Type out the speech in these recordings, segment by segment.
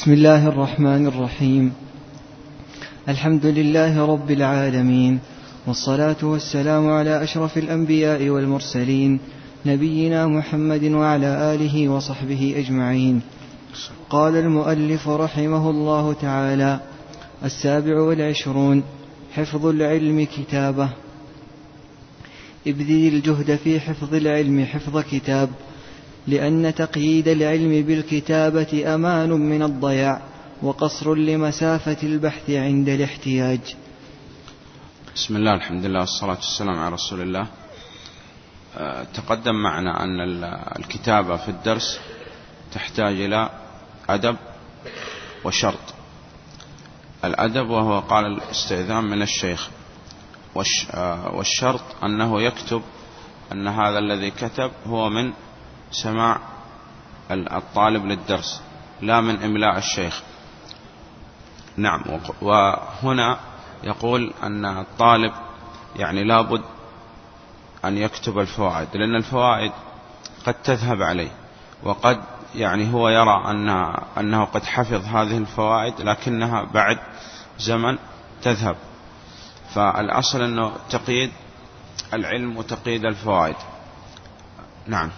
بسم الله الرحمن الرحيم. الحمد لله رب العالمين والصلاة والسلام على أشرف الأنبياء والمرسلين نبينا محمد وعلى آله وصحبه أجمعين. قال المؤلف رحمه الله تعالى السابع والعشرون حفظ العلم كتابه. ابذل الجهد في حفظ العلم حفظ كتاب. لأن تقييد العلم بالكتابة أمان من الضياع وقصر لمسافة البحث عند الاحتياج. بسم الله الحمد لله والصلاة والسلام على رسول الله. آه، تقدم معنا أن الكتابة في الدرس تحتاج إلى أدب وشرط. الأدب وهو قال الاستئذان من الشيخ آه، والشرط أنه يكتب أن هذا الذي كتب هو من سماع الطالب للدرس لا من إملاء الشيخ. نعم وهنا يقول أن الطالب يعني لابد أن يكتب الفوائد لأن الفوائد قد تذهب عليه وقد يعني هو يرى أن أنه قد حفظ هذه الفوائد لكنها بعد زمن تذهب. فالأصل أنه تقييد العلم وتقييد الفوائد. نعم.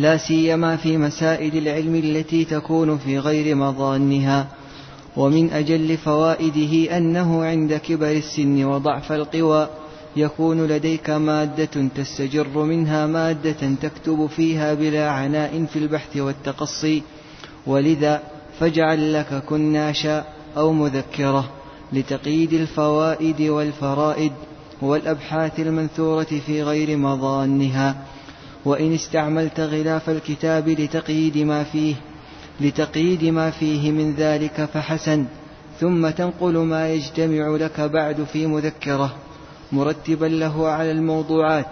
لا سيما في مسائل العلم التي تكون في غير مظانها. ومن أجل فوائده أنه عند كبر السن وضعف القوى يكون لديك مادة تستجر منها مادة تكتب فيها بلا عناء في البحث والتقصي. ولذا فاجعل لك كناشا أو مذكرة لتقييد الفوائد والفرائد والأبحاث المنثورة في غير مظانها. وإن استعملت غلاف الكتاب لتقييد ما فيه لتقييد ما فيه من ذلك فحسن ثم تنقل ما يجتمع لك بعد في مذكرة مرتبا له على الموضوعات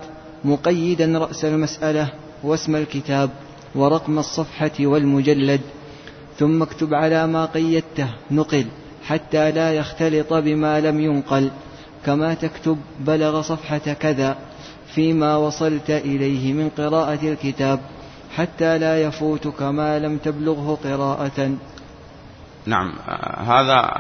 مقيدا رأس المسألة واسم الكتاب ورقم الصفحة والمجلد ثم اكتب على ما قيدته نقل حتى لا يختلط بما لم ينقل كما تكتب بلغ صفحة كذا. فيما وصلت إليه من قراءة الكتاب حتى لا يفوتك ما لم تبلغه قراءة. نعم هذا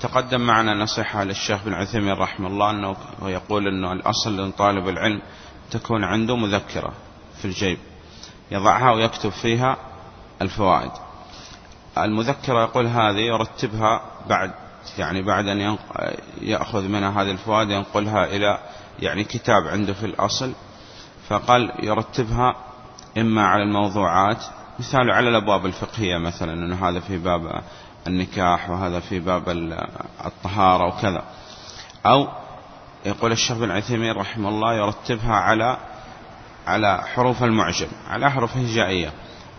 تقدم معنا نصيحة للشيخ بن عثيمين رحمه الله أنه يقول أنه الأصل لطالب العلم تكون عنده مذكرة في الجيب يضعها ويكتب فيها الفوائد. المذكرة يقول هذه يرتبها بعد يعني بعد أن يأخذ منها هذه الفوائد ينقلها إلى يعني كتاب عنده في الأصل فقال يرتبها إما على الموضوعات مثال على الأبواب الفقهية مثلا أنه هذا في باب النكاح وهذا في باب الطهارة وكذا. أو يقول الشيخ بن عثيمين رحمه الله يرتبها على على حروف المعجم على حروف هجائية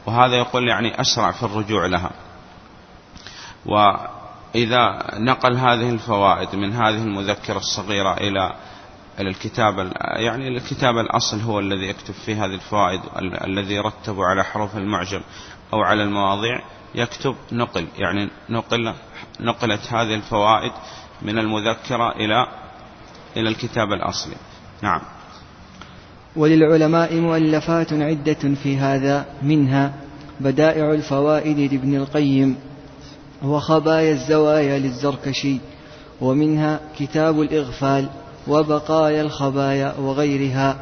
وهذا يقول يعني أسرع في الرجوع لها. وإذا نقل هذه الفوائد من هذه المذكرة الصغيرة إلى الكتاب يعني الكتاب الأصل هو الذي يكتب فيه هذه الفوائد الذي يرتب على حروف المعجم أو على المواضيع. يكتب نقل يعني نقل نقلت هذه الفوائد من المذكرة إلى إلى الكتاب الأصلي. نعم. وللعلماء مؤلفات عدة في هذا منها بدائع الفوائد لابن القيم وخبايا الزوايا للزركشي ومنها كتاب الإغفال. وبقايا الخبايا وغيرها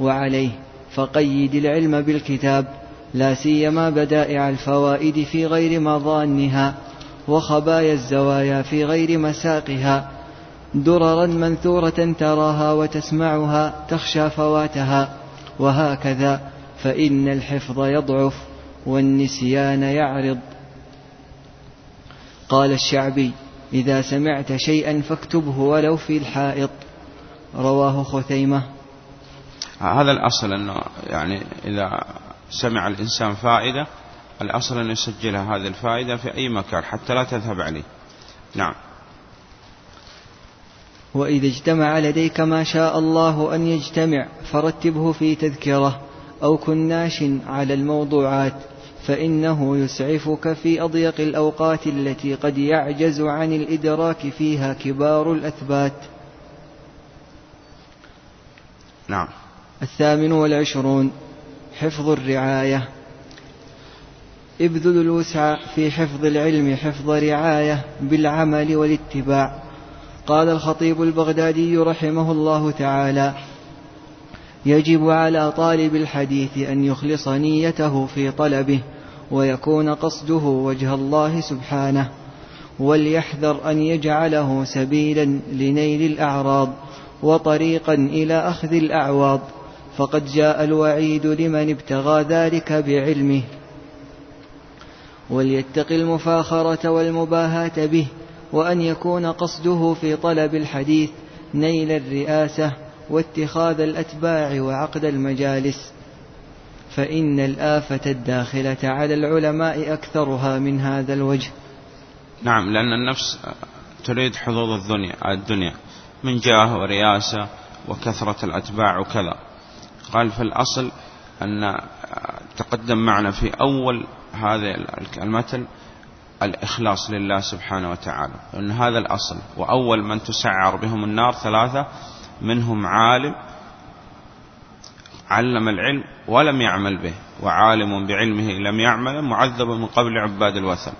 وعليه فقيد العلم بالكتاب لا سيما بدائع الفوائد في غير مظانها وخبايا الزوايا في غير مساقها دررا منثورة تراها وتسمعها تخشى فواتها وهكذا فإن الحفظ يضعف والنسيان يعرض. قال الشعبي إذا سمعت شيئا فاكتبه ولو في الحائط. رواه خثيمة. هذا الأصل أنه يعني إذا سمع الإنسان فائدة الأصل أن يسجلها هذه الفائدة في أي مكان حتى لا تذهب عليه. نعم. وإذا اجتمع لديك ما شاء الله أن يجتمع فرتبه في تذكرة أو كناش على الموضوعات فإنه يسعفك في أضيق الأوقات التي قد يعجز عن الإدراك فيها كبار الأثبات. نعم. الثامن والعشرون حفظ الرعاية. ابذلوا الوسع في حفظ العلم حفظ رعاية بالعمل والاتباع. قال الخطيب البغدادي رحمه الله تعالى يجب على طالب الحديث أن يخلص نيته في طلبه ويكون قصده وجه الله سبحانه وليحذر أن يجعله سبيلا لنيل الأعراض. وطريقا إلى أخذ الأعواض فقد جاء الوعيد لمن ابتغى ذلك بعلمه. وليتق المفاخرة والمباهاة به وأن يكون قصده في طلب الحديث نيل الرئاسة واتخاذ الأتباع وعقد المجالس. فإن الآفة الداخلة على العلماء أكثرها من هذا الوجه. نعم لأن النفس تريد حظوظ الدنيا الدنيا. من جاه ورياسة وكثرة الأتباع وكذا. قال في الأصل أن تقدم معنا في أول هذا المثل الإخلاص لله سبحانه وتعالى أن هذا الأصل. وأول من تسعر بهم النار ثلاثة منهم عالم علم العلم ولم يعمل به وعالم بعلمه لم يعمل معذب من قبل عباد الوثن.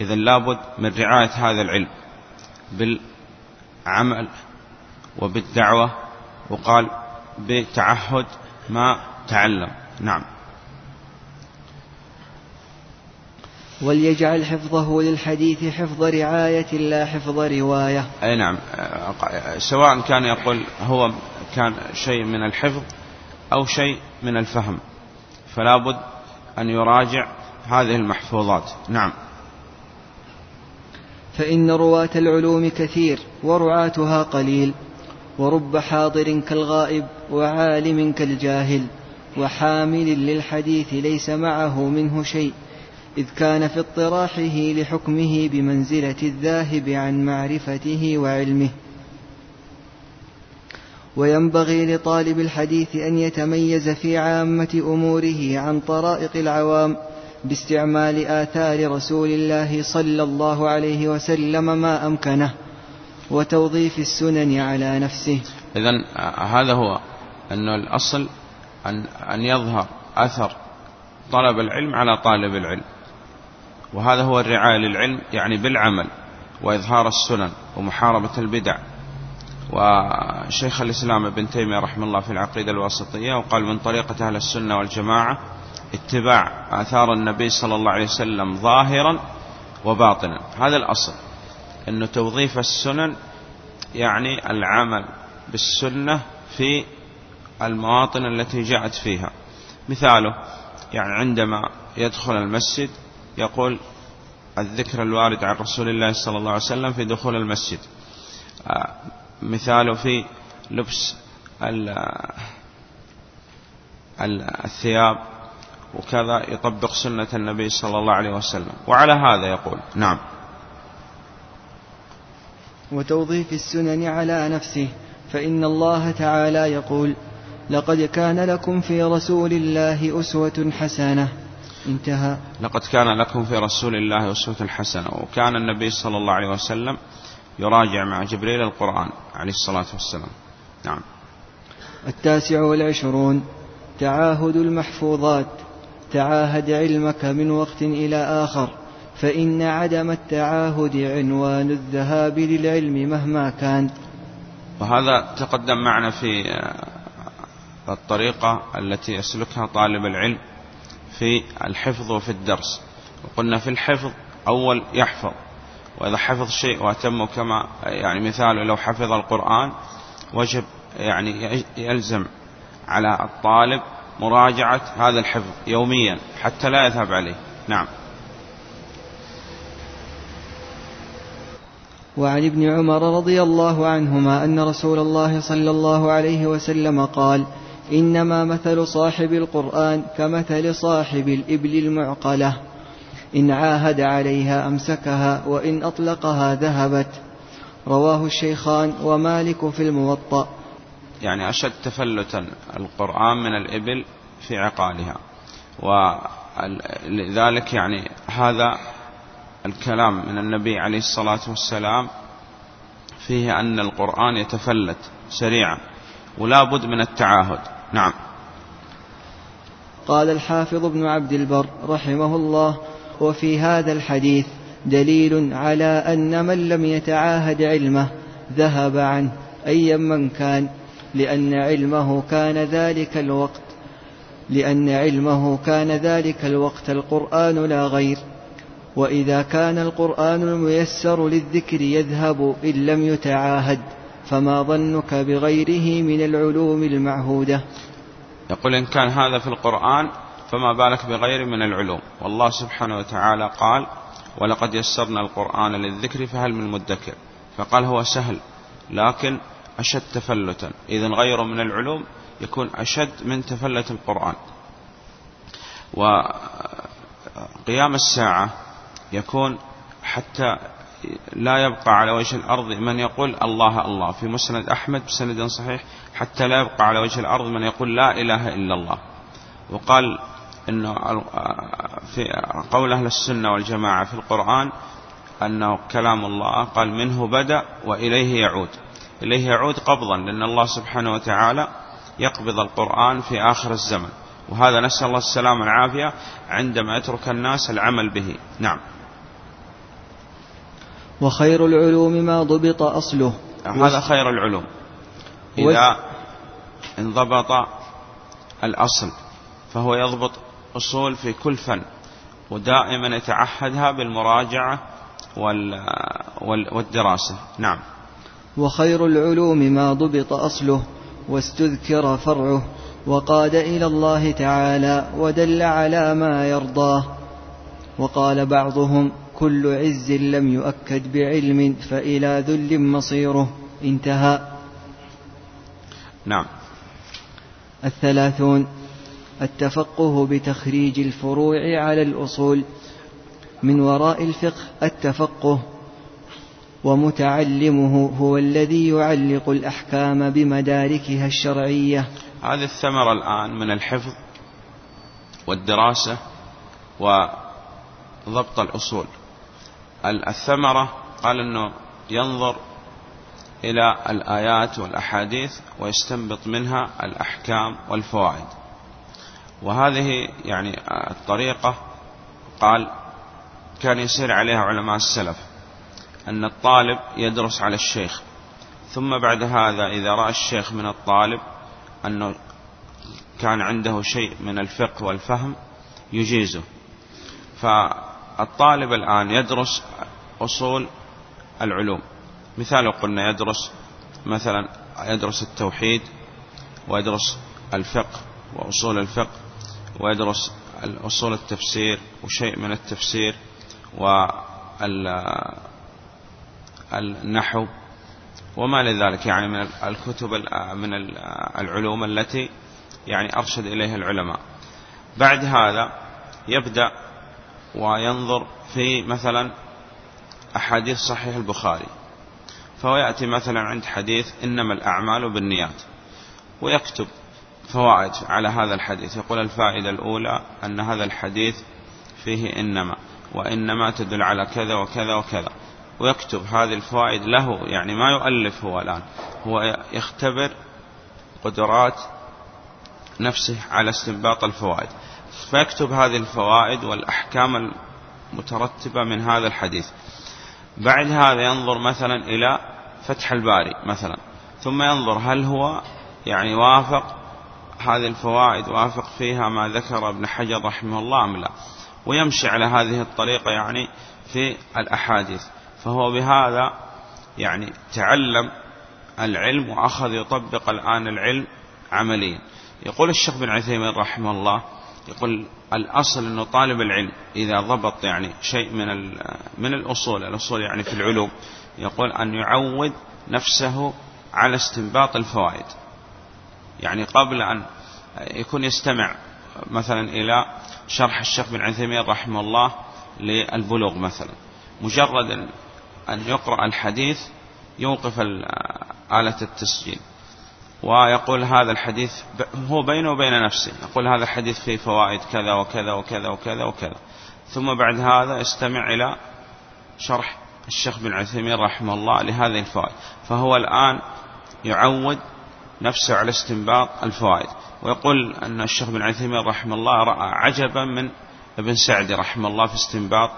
إذا لابد من رعاية هذا العلم بالعمل وبالدعوة وقال بتعهد ما تعلم. نعم. وليجعل حفظه للحديث حفظ رعاية لا حفظ رواية. أي نعم. سواء كان يقول هو كان شيء من الحفظ أو شيء من الفهم فلا بد أن يراجع هذه المحفوظات. نعم. فإن رواة العلوم كثير ورعاتها قليل ورب حاضر كالغائب وعالم كالجاهل وحامل للحديث ليس معه منه شيء إذ كان في اطراحه لحكمه بمنزلة الذاهب عن معرفته وعلمه. وينبغي لطالب الحديث أن يتميز في عامة أموره عن طرائق العوام باستعمال آثار رسول الله صلى الله عليه وسلم ما أمكنه وتوظيف السنن على نفسه. إذا هذا هو أن الأصل أن, أن يظهر أثر طلب العلم على طالب العلم. وهذا هو الرعاية للعلم يعني بالعمل وإظهار السنن ومحاربة البدع. وشيخ الإسلام ابن تيمية رحمه الله في العقيدة الواسطية وقال من طريقة أهل السنة والجماعة اتباع آثار النبي صلى الله عليه وسلم ظاهرا وباطنا. هذا الأصل أن توظيف السنن يعني العمل بالسنة في المواطن التي جاءت فيها. مثاله يعني عندما يدخل المسجد يقول الذكر الوارد عن رسول الله صلى الله عليه وسلم في دخول المسجد. آه، مثاله في لبس الثياب وكذا يطبق سنة النبي صلى الله عليه وسلم. وعلى هذا يقول نعم. وتوظيف السنن على نفسه فإن الله تعالى يقول لقد كان لكم في رسول الله أسوة حسنة. انتهى. لقد كان لكم في رسول الله أسوة حسنة وكان النبي صلى الله عليه وسلم يراجع مع جبريل القرآن عليه الصلاة والسلام. نعم. التاسع والعشرون تعاهد المحفوظات. تعاهد علمك من وقت إلى آخر فإن عدم التعاهد عنوان الذهاب للعلم مهما كان. وهذا تقدم معنا في الطريقة التي يسلكها طالب العلم في الحفظ وفي الدرس. وقلنا في الحفظ أول يحفظ وإذا حفظ شيء وأتمه كما يعني مثاله لو حفظ القرآن وجب يعني يلزم على الطالب مراجعة هذا الحفظ يوميا حتى لا يذهب عليه. نعم. وعن ابن عمر رضي الله عنهما أن رسول الله صلى الله عليه وسلم قال إنما مثل صاحب القرآن كمثل صاحب الإبل المعقلة. إن عاهد عليها أمسكها وإن أطلقها ذهبت. رواه الشيخان ومالك في الموطأ. يعني أشد تفلتا القرآن من الإبل في عقالها. ولذلك يعني هذا الكلام من النبي عليه الصلاة والسلام فيه أن القرآن يتفلت سريعا ولا بد من التعاهد. نعم. قال الحافظ ابن عبد البر رحمه الله وفي هذا الحديث دليل على أن من لم يتعاهد علمه ذهب عنه أيا من كان. لأن علمه كان ذلك الوقت لأن علمه كان ذلك الوقت القرآن لا غير. وإذا كان القرآن الميسر للذكر يذهب إن لم يتعاهد فما ظنك بغيره من العلوم المعهودة. يقول إن كان هذا في القرآن فما بالك بغيره من العلوم. والله سبحانه وتعالى قال ولقد يسرنا القرآن للذكر فهل من مدكر؟ فقال هو سهل لكن أشد تفلتا. إذا غيره من العلوم يكون أشد من تفلت القرآن. وقيام الساعة يكون حتى لا يبقى على وجه الأرض من يقول الله الله. في مسند أحمد بسند صحيح حتى لا يبقى على وجه الأرض من يقول لا إله إلا الله. وقال أنه في قول أهل السنة والجماعة في القرآن أنه كلام الله قال منه بدأ وإليه يعود. إليه يعود قبضا لأن الله سبحانه وتعالى يقبض القرآن في آخر الزمن. وهذا نسأل الله السلامة والعافية عندما يترك الناس العمل به. نعم. وخير العلوم ما ضبط أصله. هذا خير العلوم. إذا انضبط الأصل فهو يضبط أصول في كل فن ودائما يتعهدها بالمراجعة والدراسة. نعم. وخير العلوم ما ضبط أصله واستذكر فرعه وقاد إلى الله تعالى ودل على ما يرضاه. وقال بعضهم كل عز لم يؤكد بعلم فإلى ذل مصيره. انتهى. نعم. الثلاثون التفقه بتخريج الفروع على الأصول. من وراء الفقه التفقه. ومتعلمه هو الذي يعلق الأحكام بمداركها الشرعية. هذه الثمرة الآن من الحفظ والدراسة وضبط الأصول. الثمرة قال أنه ينظر إلى الآيات والأحاديث ويستنبط منها الأحكام والفوائد. وهذه يعني الطريقة قال كان يسير عليها علماء السلف. أن الطالب يدرس على الشيخ. ثم بعد هذا إذا رأى الشيخ من الطالب أنه كان عنده شيء من الفقه والفهم يجيزه. فالطالب الآن يدرس أصول العلوم. مثال قلنا يدرس مثلا يدرس التوحيد ويدرس الفقه وأصول الفقه ويدرس أصول التفسير وشيء من التفسير والنحو وما لذلك يعني من الكتب من العلوم التي يعني أرشد إليها العلماء. بعد هذا يبدأ وينظر في مثلا أحاديث صحيح البخاري فهو يأتي مثلا عند حديث إنما الأعمال بالنيات ويكتب فوائد على هذا الحديث. يقول الفائدة الأولى أن هذا الحديث فيه إنما وإنما تدل على كذا وكذا وكذا. ويكتب هذه الفوائد له يعني ما يؤلف هو الآن. هو يختبر قدرات نفسه على استنباط الفوائد. فيكتب هذه الفوائد والأحكام المترتبة من هذا الحديث. بعد هذا ينظر مثلا إلى فتح الباري مثلا. ثم ينظر هل هو يعني وافق هذه الفوائد وافق فيها ما ذكر ابن حجر رحمه الله أم لا. ويمشي على هذه الطريقة يعني في الأحاديث. فهو بهذا يعني تعلم العلم وأخذ يطبق الآن العلم عمليا. يقول الشيخ بن عثيمين رحمه الله يقول الأصل أنه طالب العلم إذا ضبط يعني شيء من من الأصول الأصول يعني في العلوم يقول أن يعود نفسه على استنباط الفوائد. يعني قبل أن يكون يستمع مثلا إلى شرح الشيخ بن عثيمين رحمه الله للبلوغ مثلا مجرد أن يقرأ الحديث يوقف آلة التسجيل. ويقول هذا الحديث هو بينه وبين نفسه. يقول هذا الحديث فيه فوائد كذا وكذا وكذا وكذا وكذا. ثم بعد هذا استمع إلى شرح الشيخ بن عثيمين رحمه الله لهذه الفوائد. فهو الآن يعود نفسه على استنباط الفوائد. ويقول أن الشيخ بن عثيمين رحمه الله رأى عجبا من ابن سعدي رحمه الله في استنباط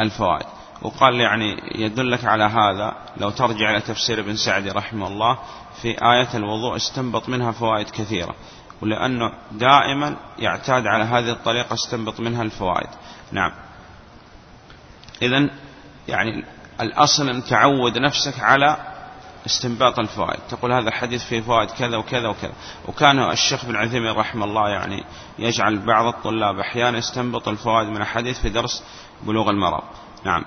الفوائد. وقال يعني يدلك على هذا لو ترجع إلى تفسير ابن سعدي رحمه الله في آية الوضوء استنبط منها فوائد كثيرة ولأنه دائما يعتاد على هذه الطريقة استنبط منها الفوائد. نعم. إذا يعني الأصل أن تعود نفسك على استنباط الفوائد. تقول هذا الحديث فيه فوائد كذا وكذا وكذا. وكان الشيخ بن عثيمين رحمه الله يعني يجعل بعض الطلاب أحيانا يستنبط الفوائد من الحديث في درس بلوغ المرض. نعم.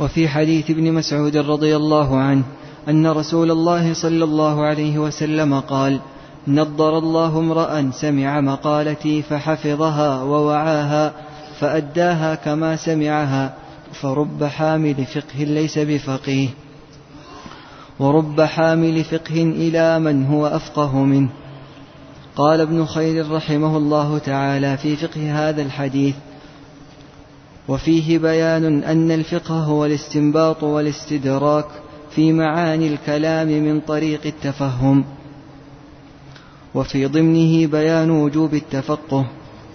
وفي حديث ابن مسعود رضي الله عنه أن رسول الله صلى الله عليه وسلم قال نضر الله امرأ سمع مقالتي فحفظها ووعاها فأداها كما سمعها فرب حامل فقه ليس بفقيه ورب حامل فقه إلى من هو أفقه منه. قال ابن خير رحمه الله تعالى في فقه هذا الحديث وفيه بيان أن الفقه هو الاستنباط والاستدراك في معاني الكلام من طريق التفهم. وفي ضمنه بيان وجوب التفقه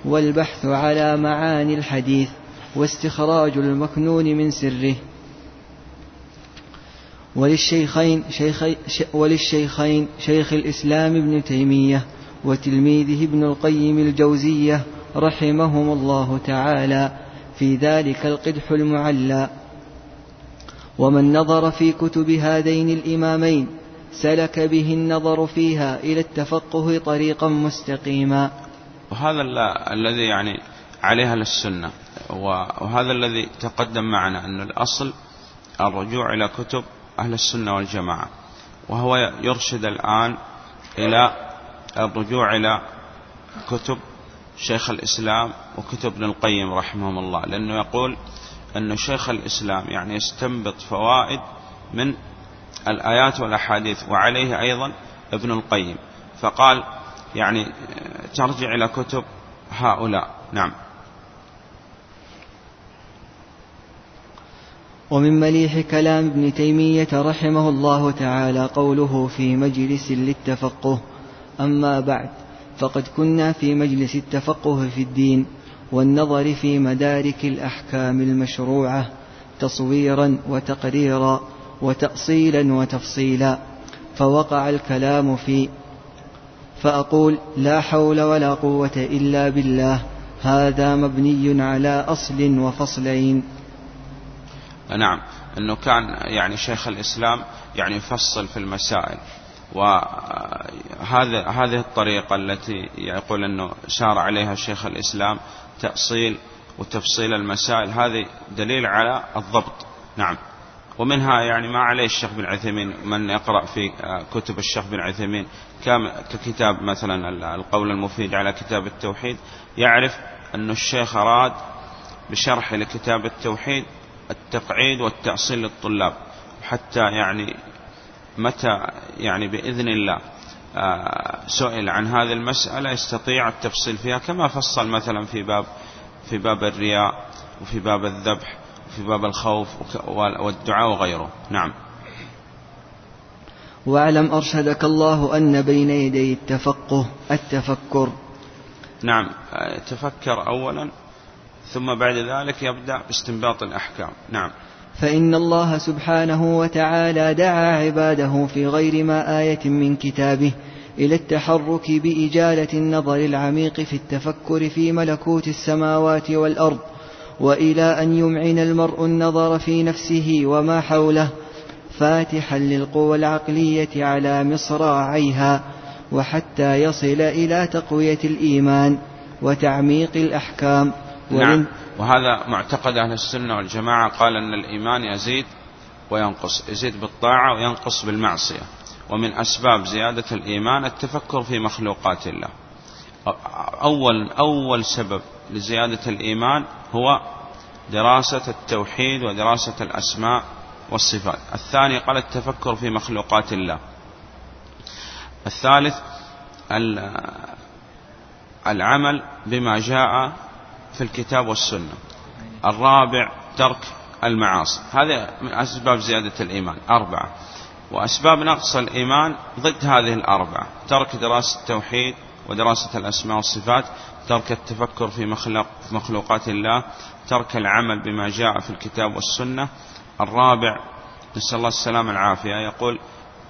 والبحث على معاني الحديث واستخراج المكنون من سره. وللشيخين شيخ وللشيخين شيخ الإسلام ابن تيمية وتلميذه ابن القيم الجوزية رحمهم الله تعالى في ذلك القدح المعلى. ومن نظر في كتب هذين الإمامين سلك به النظر فيها إلى التفقه طريقا مستقيما. وهذا الذي يعني عليها للسنة. وهذا الذي تقدم معنا أن الأصل الرجوع إلى كتب أهل السنة والجماعة. وهو يرشد الآن إلى الرجوع إلى كتب شيخ الإسلام وكتب ابن القيم رحمهم الله لأنه يقول أن شيخ الإسلام يعني يستنبط فوائد من الآيات والأحاديث وعليه أيضا ابن القيم. فقال يعني ترجع إلى كتب هؤلاء. نعم. ومن مليح كلام ابن تيمية رحمه الله تعالى قوله في مجلس للتفقه أما بعد. فقد كنا في مجلس التفقه في الدين والنظر في مدارك الأحكام المشروعة تصويرا وتقريرا وتأصيلا وتفصيلا. فوقع الكلام في فأقول لا حول ولا قوة إلا بالله هذا مبني على أصل وفصلين. نعم أنه كان يعني شيخ الإسلام يعني يفصل في المسائل. وهذا هذه الطريقة التي يقول أنه سار عليها شيخ الإسلام تأصيل وتفصيل المسائل هذه دليل على الضبط. نعم. ومنها يعني ما عليه الشيخ بن عثيمين من يقرأ في كتب الشيخ بن عثيمين ككتاب مثلا القول المفيد على كتاب التوحيد يعرف أن الشيخ أراد بشرح لكتاب التوحيد التقعيد والتأصيل للطلاب حتى يعني متى يعني بإذن الله. آه، سئل عن هذه المسألة يستطيع التفصيل فيها كما فصل مثلا في باب في باب الرياء وفي باب الذبح وفي باب الخوف والدعاء وغيره. نعم. واعلم أرشدك الله أن بين يدي التفقه التفكر؟ نعم. آه، تفكر أولا ثم بعد ذلك يبدأ باستنباط الأحكام. نعم. فإن الله سبحانه وتعالى دعا عباده في غير ما آية من كتابه إلى التحرك بإجالة النظر العميق في التفكر في ملكوت السماوات والأرض وإلى أن يمعن المرء النظر في نفسه وما حوله فاتحا للقوى العقلية على مصراعيها وحتى يصل إلى تقوية الإيمان وتعميق الأحكام. نعم. وهذا معتقد أهل السنة والجماعة قال أن الإيمان يزيد وينقص يزيد بالطاعة وينقص بالمعصية ومن أسباب زيادة الإيمان التفكر في مخلوقات الله. أول أول سبب لزيادة الإيمان هو دراسة التوحيد ودراسة الأسماء والصفات. الثاني قال التفكر في مخلوقات الله. الثالث العمل بما جاء في الكتاب والسنة. الرابع ترك المعاصي. هذا من أسباب زيادة الإيمان. أربعة. وأسباب نقص الإيمان ضد هذه الأربعة. ترك دراسة التوحيد ودراسة الأسماء والصفات ترك التفكر في مخلوق في مخلوقات الله ترك العمل بما جاء في الكتاب والسنة. الرابع نسأل الله السلامة العافية يقول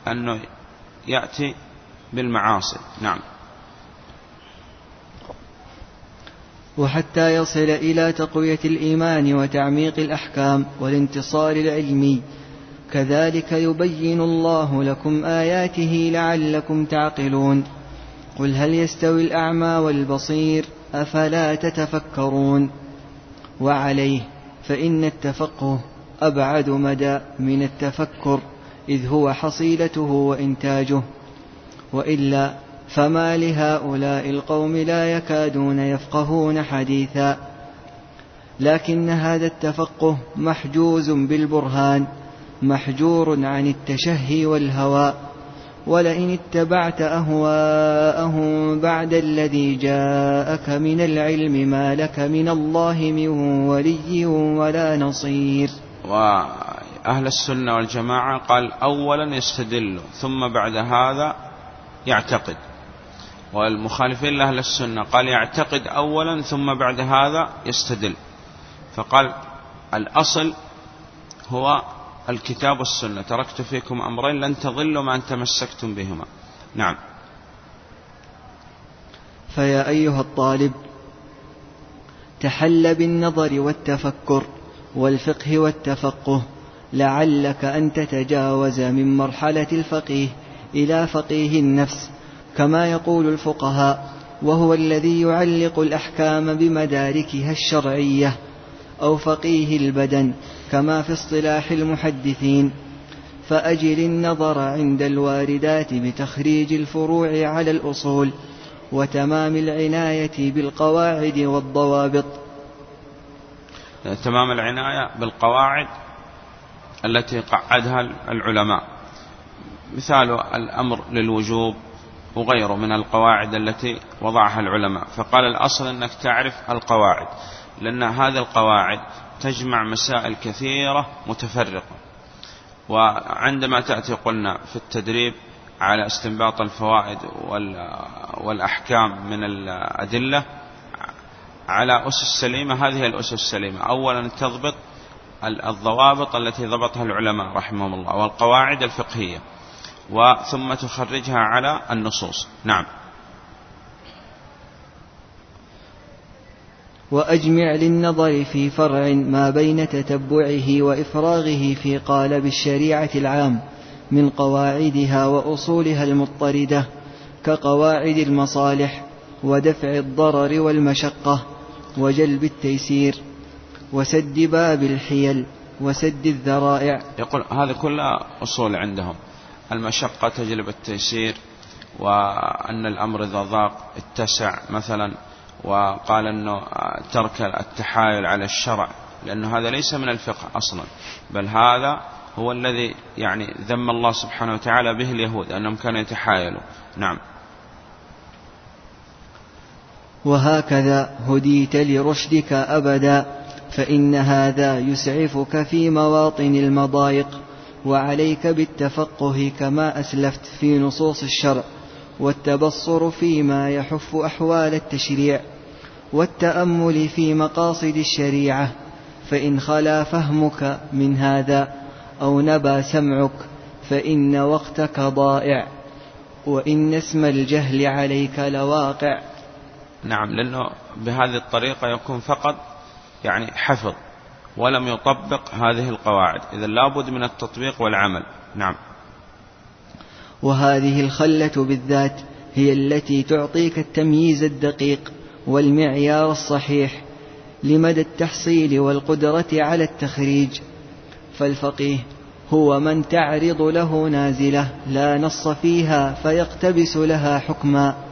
أنه يأتي بالمعاصي. نعم. وحتى يصل إلى تقوية الإيمان وتعميق الأحكام والانتصار العلمي. كذلك يبين الله لكم آياته لعلكم تعقلون. قل هل يستوي الأعمى والبصير؟ أفلا تتفكرون؟ وعليه فإن التفقه أبعد مدى من التفكر إذ هو حصيلته وإنتاجه. وإلا فما لهؤلاء القوم لا يكادون يفقهون حديثا. لكن هذا التفقه محجوز بالبرهان محجور عن التشهي والهوى. ولئن اتبعت أهواءهم بعد الذي جاءك من العلم ما لك من الله من ولي ولا نصير. وأهل السنة والجماعة قال اولا يستدل ثم بعد هذا يعتقد. والمخالفين لأهل السنة. قال يعتقد أولا ثم بعد هذا يستدل. فقال الأصل هو الكتاب والسنة. تركت فيكم أمرين لن تضلوا ما أن تمسكتم بهما. نعم. فيا أيها الطالب تحل بالنظر والتفكر والفقه والتفقه لعلك أن تتجاوز من مرحلة الفقيه إلى فقيه النفس. كما يقول الفقهاء وهو الذي يعلق الأحكام بمداركها الشرعية أو فقيه البدن كما في اصطلاح المحدثين. فأجل النظر عند الواردات بتخريج الفروع على الأصول وتمام العناية بالقواعد والضوابط. تمام العناية بالقواعد التي قعدها العلماء. مثال الأمر للوجوب. وغيره من القواعد التي وضعها العلماء. فقال الأصل أنك تعرف القواعد لأن هذه القواعد تجمع مسائل كثيرة متفرقة. وعندما تأتي قلنا في التدريب على استنباط الفوائد والأحكام من الأدلة على أسس سليمة هذه الأسس السليمة. أولا تضبط الضوابط التي ضبطها العلماء رحمهم الله والقواعد الفقهية. وثم تخرجها على النصوص. نعم. وأجمع للنظر في فرع ما بين تتبعه وإفراغه في قالب الشريعة العام من قواعدها وأصولها المضطردة كقواعد المصالح ودفع الضرر والمشقة وجلب التيسير وسد باب الحيل وسد الذرائع. يقول هذا كلها أصول عندهم. المشقة تجلب التيسير وأن الأمر إذا ضاق اتسع مثلا وقال أنه ترك التحايل على الشرع لأنه هذا ليس من الفقه أصلا بل هذا هو الذي يعني ذم الله سبحانه وتعالى به اليهود أنهم كانوا يتحايلوا. نعم. وهكذا هديت لرشدك أبدا فإن هذا يسعفك في مواطن المضايق. وعليك بالتفقه كما أسلفت في نصوص الشرع والتبصر فيما يحف أحوال التشريع والتأمل في مقاصد الشريعة فإن خلا فهمك من هذا أو نبى سمعك فإن وقتك ضائع وإن اسم الجهل عليك لواقع. نعم لأنه بهذه الطريقة يكون فقط يعني حفظ. ولم يطبق هذه القواعد. إذا لابد من التطبيق والعمل. نعم. وهذه الخلة بالذات هي التي تعطيك التمييز الدقيق والمعيار الصحيح لمدى التحصيل والقدرة على التخريج. فالفقيه هو من تعرض له نازلة لا نص فيها فيقتبس لها حكما.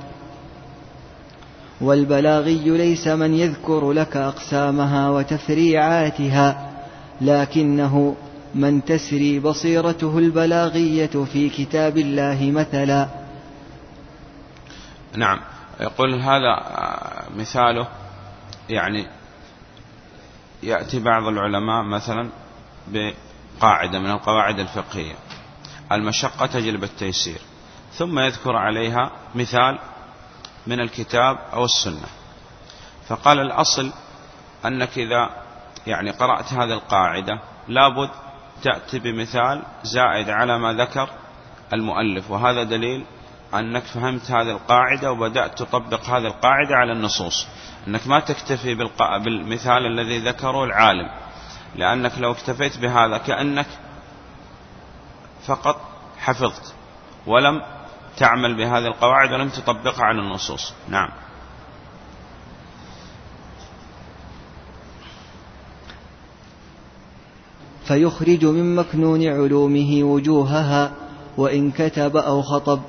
والبلاغي ليس من يذكر لك أقسامها وتفريعاتها لكنه من تسري بصيرته البلاغية في كتاب الله مثلا. نعم. يقول هذا مثاله يعني يأتي بعض العلماء مثلا بقاعدة من القواعد الفقهية. المشقة تجلب التيسير ثم يذكر عليها مثال من الكتاب أو السنة. فقال الأصل أنك إذا يعني قرأت هذه القاعدة لابد تأتي بمثال زائد على ما ذكر المؤلف وهذا دليل أنك فهمت هذه القاعدة وبدأت تطبق هذه القاعدة على النصوص. أنك ما تكتفي بالمثال الذي ذكره العالم لأنك لو اكتفيت بهذا كأنك فقط حفظت ولم تعمل بهذه القواعد ولم تطبقها على النصوص. نعم. فيخرج من مكنون علومه وجوهها وإن كتب أو خطب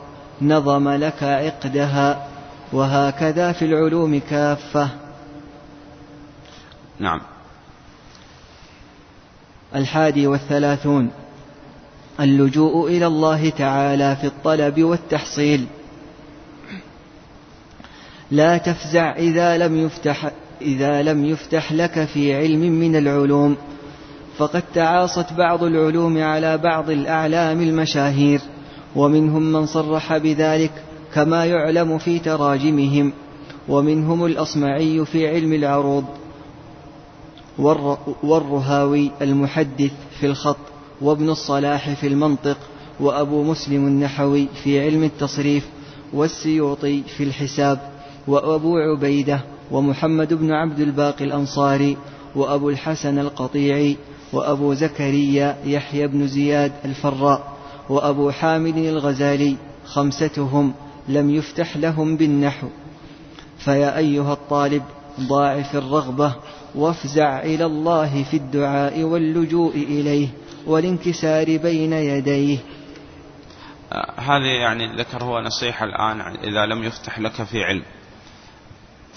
نظم لك عقدها وهكذا في العلوم كافة. نعم. الحادي والثلاثون اللجوء إلى الله تعالى في الطلب والتحصيل. لا تفزع إذا لم يفتح إذا لم يفتح لك في علم من العلوم فقد تعاصت بعض العلوم على بعض الأعلام المشاهير ومنهم من صرح بذلك كما يعلم في تراجمهم ومنهم الأصمعي في علم العروض والرهاوي المحدث في الخط. وابن الصلاح في المنطق وأبو مسلم النحوي في علم التصريف والسيوطي في الحساب وأبو عبيدة ومحمد بن عبد الباقي الأنصاري وأبو الحسن القطيعي وأبو زكريا يحيى بن زياد الفراء وأبو حامد الغزالي خمستهم لم يفتح لهم بالنحو. فيا أيها الطالب ضاعف الرغبة وافزع إلى الله في الدعاء واللجوء إليه. والانكسار بين يديه. آه، هذه يعني ذكر هو نصيحة الآن إذا لم يفتح لك في علم.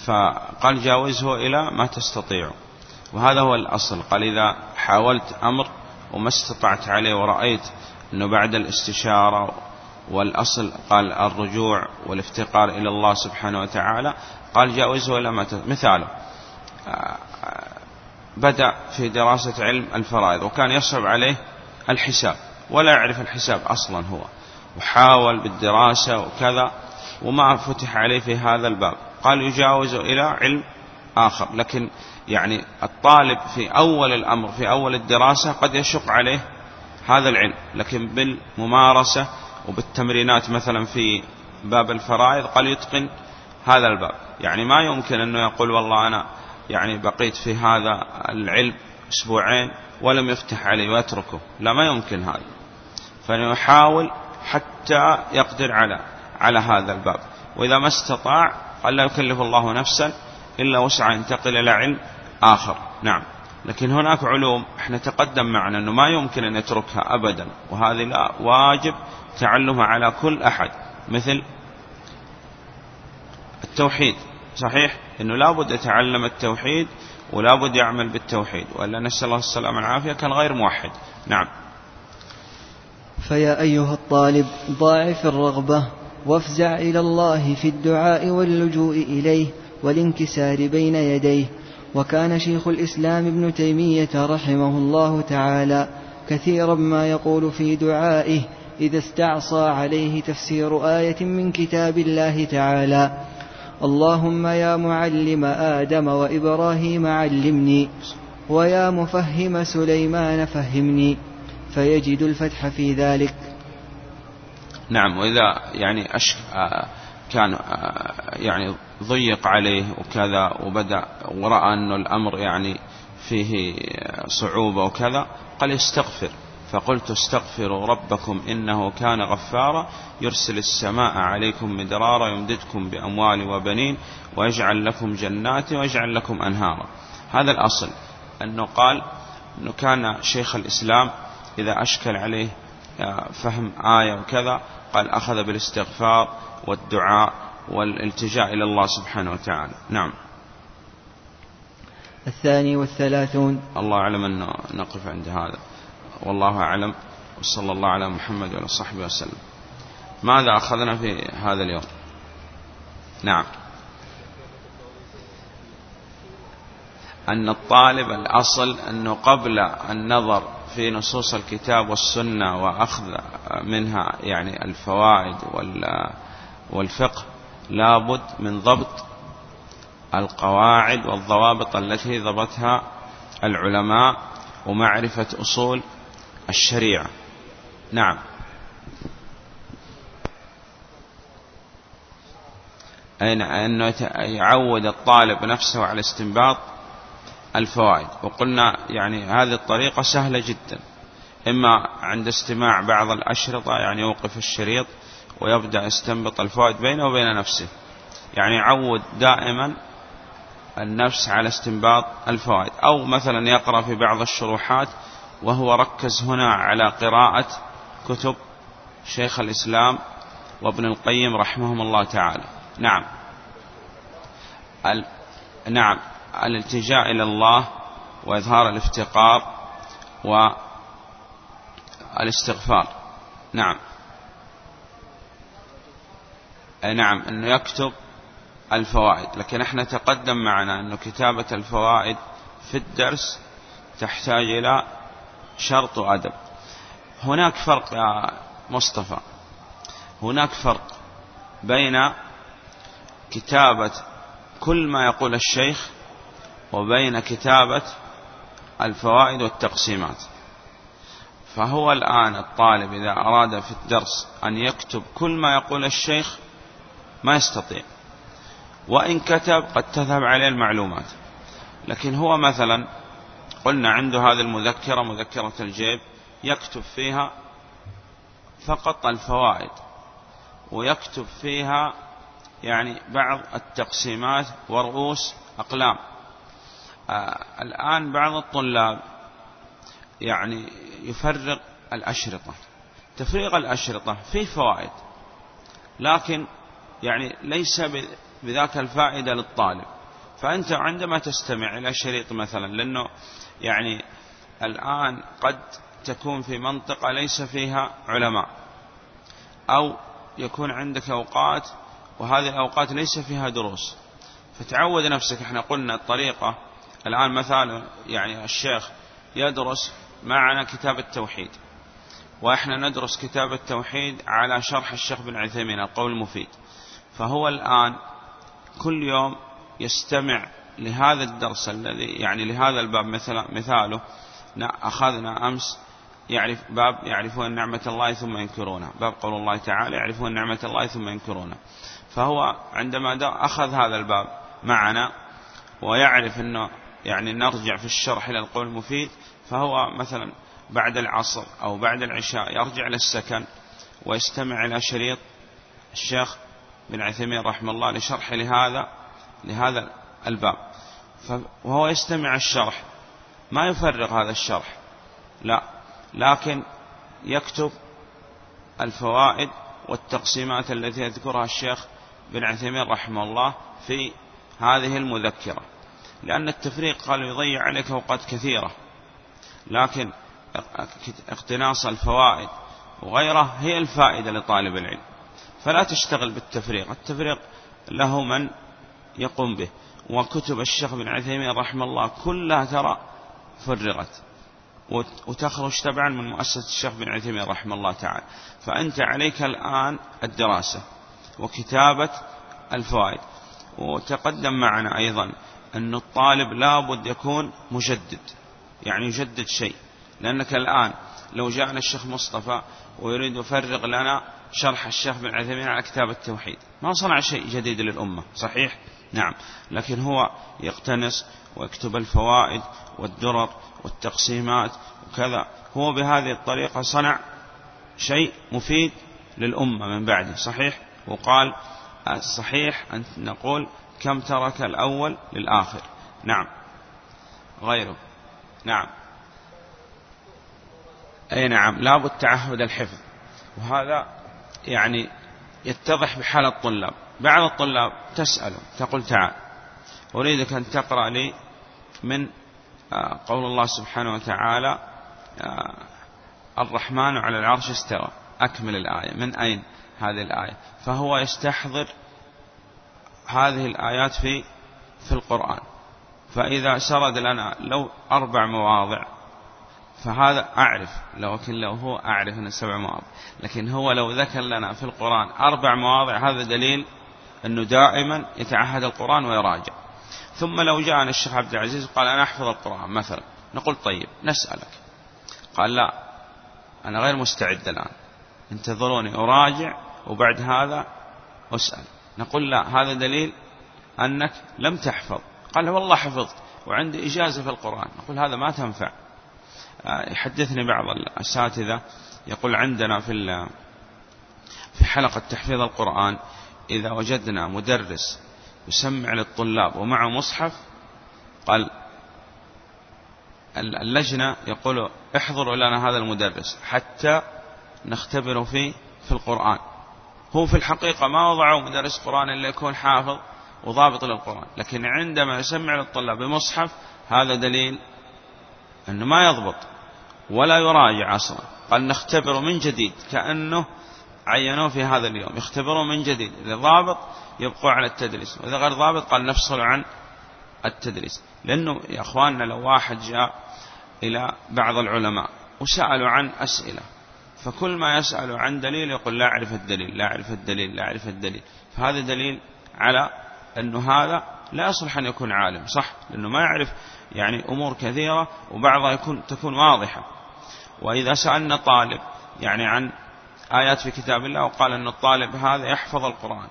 فقال جاوزه إلى ما تستطيع. وهذا هو الأصل. قال إذا حاولت أمر وما استطعت عليه ورأيت أنه بعد الاستشارة والأصل قال الرجوع والافتقار إلى الله سبحانه وتعالى. قال جاوزه إلى ما مثاله. آه، بدأ في دراسة علم الفرائض وكان يصعب عليه الحساب ولا يعرف الحساب أصلا هو وحاول بالدراسة وكذا وما فتح عليه في هذا الباب. قال يجاوز إلى علم آخر لكن يعني الطالب في أول الأمر في أول الدراسة قد يشق عليه هذا العلم لكن بالممارسة وبالتمرينات مثلا في باب الفرائض قال يتقن هذا الباب. يعني ما يمكن أنه يقول والله أنا يعني بقيت في هذا العلم أسبوعين ولم يفتح علي ويتركه لا ما يمكن هذا. فيحاول حتى يقدر على على هذا الباب. وإذا ما استطاع قال لا يكلف الله نفسا إلا وسع ينتقل إلى علم آخر. نعم. لكن هناك علوم إحنا تقدم معنا أنه ما يمكن أن يتركها أبدا. وهذه لا واجب تعلمها على كل أحد. مثل التوحيد صحيح؟ أنه لابد يتعلم التوحيد ولابد يعمل بالتوحيد وإلا نسأل الله السلامة والعافية. كان غير موحد. نعم. فيا أيها الطالب ضاعف الرغبة وافزع إلى الله في الدعاء واللجوء إليه والانكسار بين يديه. وكان شيخ الإسلام ابن تيمية رحمه الله تعالى كثيرا ما يقول في دعائه إذا استعصى عليه تفسير آية من كتاب الله تعالى. اللهم يا معلم آدم وإبراهيم علمني ويا مفهم سليمان فهمني فيجد الفتح في ذلك. نعم وإذا يعني أش... آه، كان آه، يعني ضيق عليه وكذا وبدأ ورأى أن الأمر يعني فيه صعوبة وكذا قال يستغفر فقلت استغفروا ربكم إنه كان غفارا يرسل السماء عليكم مدرارا يمددكم بأموال وبنين ويجعل لكم جنات ويجعل لكم أنهارا. هذا الأصل أنه قال أنه كان شيخ الإسلام إذا أشكل عليه فهم آية وكذا قال أخذ بالاستغفار والدعاء والالتجاء إلى الله سبحانه وتعالى. نعم. الثاني والثلاثون. الله أعلم أن نقف عند هذا. والله أعلم. وصلى الله على محمد وعلى صحبه وسلم. ماذا أخذنا في هذا اليوم؟ نعم. أن الطالب الأصل أنه قبل النظر في نصوص الكتاب والسنة وأخذ منها يعني الفوائد والفقه لابد من ضبط القواعد والضوابط التي ضبطها العلماء ومعرفة أصول الشريعة. نعم. أنه يعود الطالب نفسه على استنباط الفوائد. وقلنا يعني هذه الطريقة سهلة جدا. إما عند استماع بعض الأشرطة يعني يوقف الشريط ويبدأ يستنبط الفوائد بينه وبين نفسه. يعني يعود دائما النفس على استنباط الفوائد. أو مثلا يقرأ في بعض الشروحات وهو ركز هنا على قراءة كتب شيخ الإسلام وابن القيم رحمهم الله تعالى. نعم. ال... نعم. الالتجاء إلى الله وإظهار الافتقار والإستغفار. نعم. نعم أنه يكتب الفوائد. لكن إحنا تقدم معنا أنه كتابة الفوائد في الدرس تحتاج إلى شرط وأدب هناك فرق يا مصطفى. هناك فرق بين كتابة كل ما يقول الشيخ وبين كتابة الفوائد والتقسيمات. فهو الآن الطالب إذا أراد في الدرس أن يكتب كل ما يقول الشيخ ما يستطيع. وإن كتب قد تذهب عليه المعلومات. لكن هو مثلا قلنا عنده هذه المذكرة مذكرة الجيب يكتب فيها فقط الفوائد ويكتب فيها يعني بعض التقسيمات ورؤوس أقلام. آه الآن بعض الطلاب يعني يفرغ الأشرطة. تفريغ الأشرطة فيه فوائد لكن يعني ليس بذاك الفائدة للطالب. فأنت عندما تستمع إلى شريط مثلا لأنه يعني الآن قد تكون في منطقة ليس فيها علماء أو يكون عندك أوقات وهذه الأوقات ليس فيها دروس. فتعود نفسك إحنا قلنا الطريقة. الآن مثلا يعني الشيخ يدرس معنا كتاب التوحيد وإحنا ندرس كتاب التوحيد على شرح الشيخ بن عثيمين القول المفيد. فهو الآن كل يوم يستمع لهذا الدرس الذي يعني لهذا الباب مثل مثاله. أخذنا أمس يعرف باب يعرفون نعمة الله ثم ينكرونها باب قول الله تعالى يعرفون نعمة الله ثم ينكرونها فهو عندما أخذ هذا الباب معنا ويعرف أنه يعني نرجع في الشرح إلى القول المفيد فهو مثلا بعد العصر أو بعد العشاء يرجع للسكن ويستمع إلى شريط الشيخ بن عثيمين رحمه الله لشرح لهذا لهذا الباب. وهو يستمع الشرح. ما يفرغ هذا الشرح. لا. لكن يكتب الفوائد والتقسيمات التي يذكرها الشيخ بن عثيمين رحمه الله في هذه المذكرة. لأن التفريق قال يضيع عليك أوقات كثيرة. لكن اقتناص الفوائد وغيره هي الفائدة لطالب العلم. فلا تشتغل بالتفريق. التفريق له من يقوم به. وكتب الشيخ بن عثيمين رحمه الله كلها ترى فرغت. وتخرج تبعا من مؤسسة الشيخ بن عثيمين رحمه الله تعالى. فأنت عليك الآن الدراسة وكتابة الفوائد. وتقدم معنا أيضا أن الطالب لابد يكون مجدد يعني يجدد شيء. لأنك الآن لو جاءنا الشيخ مصطفى ويريد يفرغ لنا شرح الشيخ بن عثيمين على كتاب التوحيد ما صنع شيء جديد للأمة صحيح؟ نعم. لكن هو يقتنص ويكتب الفوائد والدرر والتقسيمات وكذا. هو بهذه الطريقة صنع شيء مفيد للأمة من بعده. صحيح؟ وقال صحيح أن نقول كم ترك الأول للآخر. نعم. غيره. نعم. أي نعم. لابد تعهد الحفظ. وهذا يعني يتضح بحال الطلاب. بعض الطلاب تسأله تقول تعال أريدك أن تقرأ لي من آه، قول الله سبحانه وتعالى آه، الرحمن على العرش استوى. أكمل الآية. من أين هذه الآية؟ فهو يستحضر هذه الآيات في في القرآن. فإذا سرد لنا لو أربع مواضع فهذا أعرف لكن لو هو أعرف أن سبع مواضع. لكن هو لو ذكر لنا في القرآن أربع مواضع هذا دليل أنه دائما يتعهد القرآن ويراجع. ثم لو جاءنا الشيخ عبد العزيز قال أنا أحفظ القرآن مثلا نقول طيب نسألك. قال لا أنا غير مستعد الآن. انتظروني أراجع وبعد هذا أسأل. نقول لا هذا دليل أنك لم تحفظ. قال والله حفظت وعندي إجازة في القرآن. نقول هذا ما تنفع. آه، يحدثني بعض الأساتذة يقول عندنا في في حلقة تحفيظ القرآن إذا وجدنا مدرس يسمع للطلاب ومعه مصحف قال اللجنة يقول احضروا لنا هذا المدرس حتى نختبره فيه في القرآن. هو في الحقيقة ما وضعوا مدرس قرآن إلا يكون حافظ وضابط للقرآن لكن عندما يسمع للطلاب بمصحف هذا دليل أنه ما يضبط ولا يراجع أصلا. قال نختبره من جديد كأنه عينوه في هذا اليوم يختبرون من جديد إذا ضابط يبقوا على التدريس وإذا غير ضابط قال نفصل عن التدريس لأنه يا أخواننا لو واحد جاء إلى بعض العلماء وسألوا عن أسئلة فكل ما يسأل عن دليل يقول لا أعرف الدليل لا أعرف الدليل لا أعرف الدليل فهذا دليل على أنه هذا لا يصلح أن يكون عالم صح؟ لأنه ما يعرف يعني أمور كثيرة وبعضها يكون تكون واضحة وإذا سألنا طالب يعني عن آيات في كتاب الله وقال أن الطالب هذا يحفظ القرآن.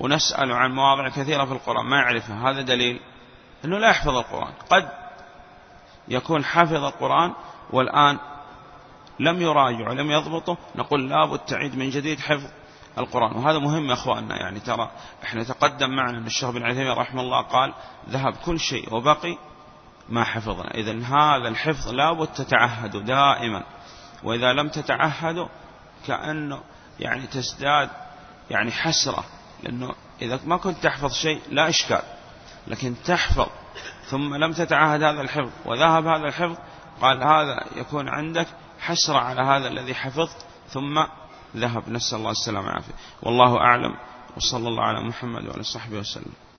ونسأل عن مواضع كثيرة في القرآن ما يعرفها. هذا دليل أنه لا يحفظ القرآن. قد يكون حافظ القرآن والآن لم يراجع ولم يضبطه نقول لابد تعيد من جديد حفظ القرآن. وهذا مهم يا أخواننا يعني ترى إحنا تقدم معنا أن الشيخ بن عثيمين رحمه الله قال ذهب كل شيء وبقي ما حفظنا. إذا هذا الحفظ لابد تتعهدوا دائما. وإذا لم تتعهدوا كأنه يعني تزداد يعني حسرة لأنه إذا ما كنت تحفظ شيء لا إشكال لكن تحفظ ثم لم تتعهد هذا الحفظ وذهب هذا الحفظ قال هذا يكون عندك حسرة على هذا الذي حفظت ثم ذهب. نسأل الله السلامة والعافية. والله أعلم. وصلى الله على محمد وعلى صحبه وسلم.